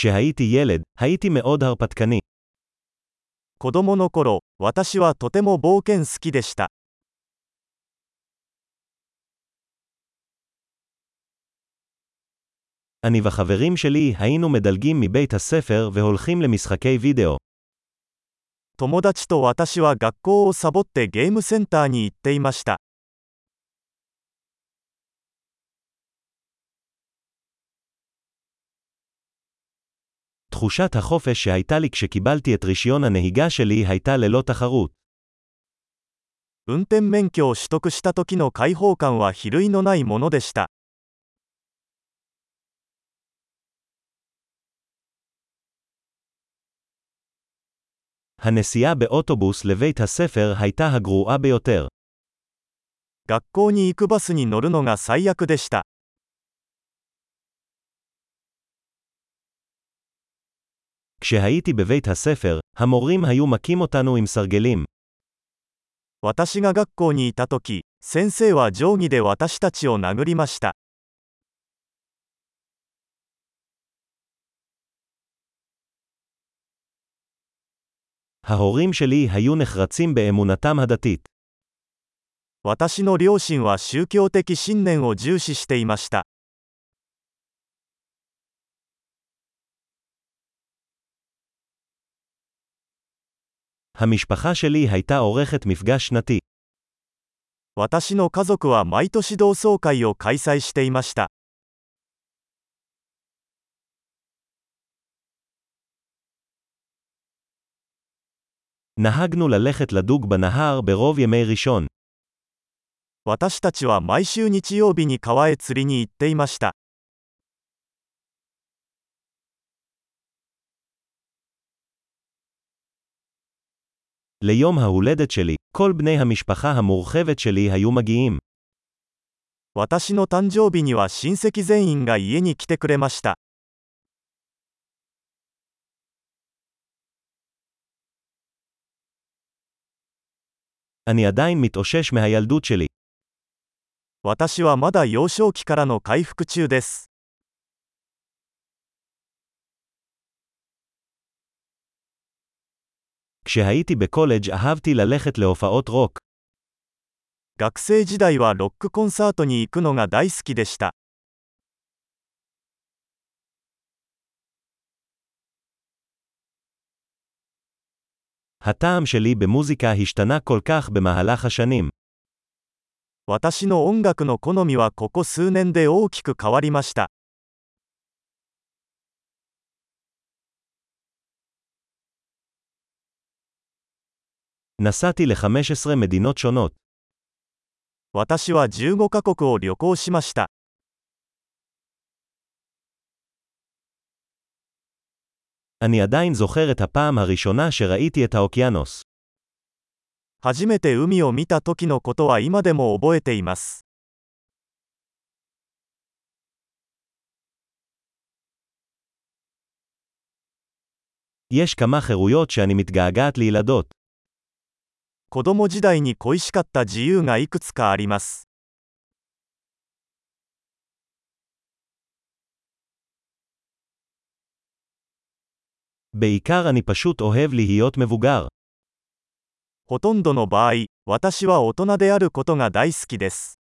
כשהייתי ילד, הייתי מאוד הרפתקני. 子供の頃、私はとても冒険好きでした。 אני וחברים שלי היינו מדלגים מבית הספר והולכים למשחקי וידאו. 友達と私は学校をサボってゲームセンターに行っていました。 תחושת החופש שהייתה לי כשקיבלתי את רישיון הנהיגה שלי הייתה ללא תחרות. 運転免許を取得した時の解放感は比類のないものでした。 הנסיעה באוטובוס לבית הספר הייתה הגרועה ביותר. 学校に行くバスに乗るのが最悪でした。 כשהייתי בבית הספר, המורים היו מכים אותנו עם סרגלים. 私が学校にいた時、先生は定規で私たちを殴りました。 ההורים שלי היו נחרצים באמונתם הדתית. 私の両親は宗教的信念を重視していました。 המשפחה שלי הייתה עורכת מפגש שנתי. 私の家族は毎年同窓会を開催していました。 נהגנו ללכת לדוג בנהר ברוב ימי ראשון. 私たちは毎週日曜日に川へ釣りに行っていました。 ליום ההולדת שלי, כל בני המשפחה המורחבת שלי היו מגיעים. 私の誕生日には親戚全員が家に来てくれました。 אני עדיין מתאושש מהילדות שלי. 私はまだ幼少期からの回復中です。 כשהייתי בקולג' אהבתי ללכת להופעות רוק. 学生時代はロックコンサートに行くのが大好きでした。 הטעם שלי במוזיקה השתנה כל כך במהלך השנים. 私の音楽の好みはここ数年で大きく変わりました。 נסעתי ל-15 מדינות שונות. 私は15カ国を旅行しました。 אני עדיין זוכר את הפעם הראשונה שראיתי את האוקיינוס. 初めて海を見た時のことは今でも覚えています。 יש כמה חירויות שאני מתגעגעת לילדות. 子供時代に恋しかった自由がいくつかありますほとんどの場合、私は大人であることが大好きです。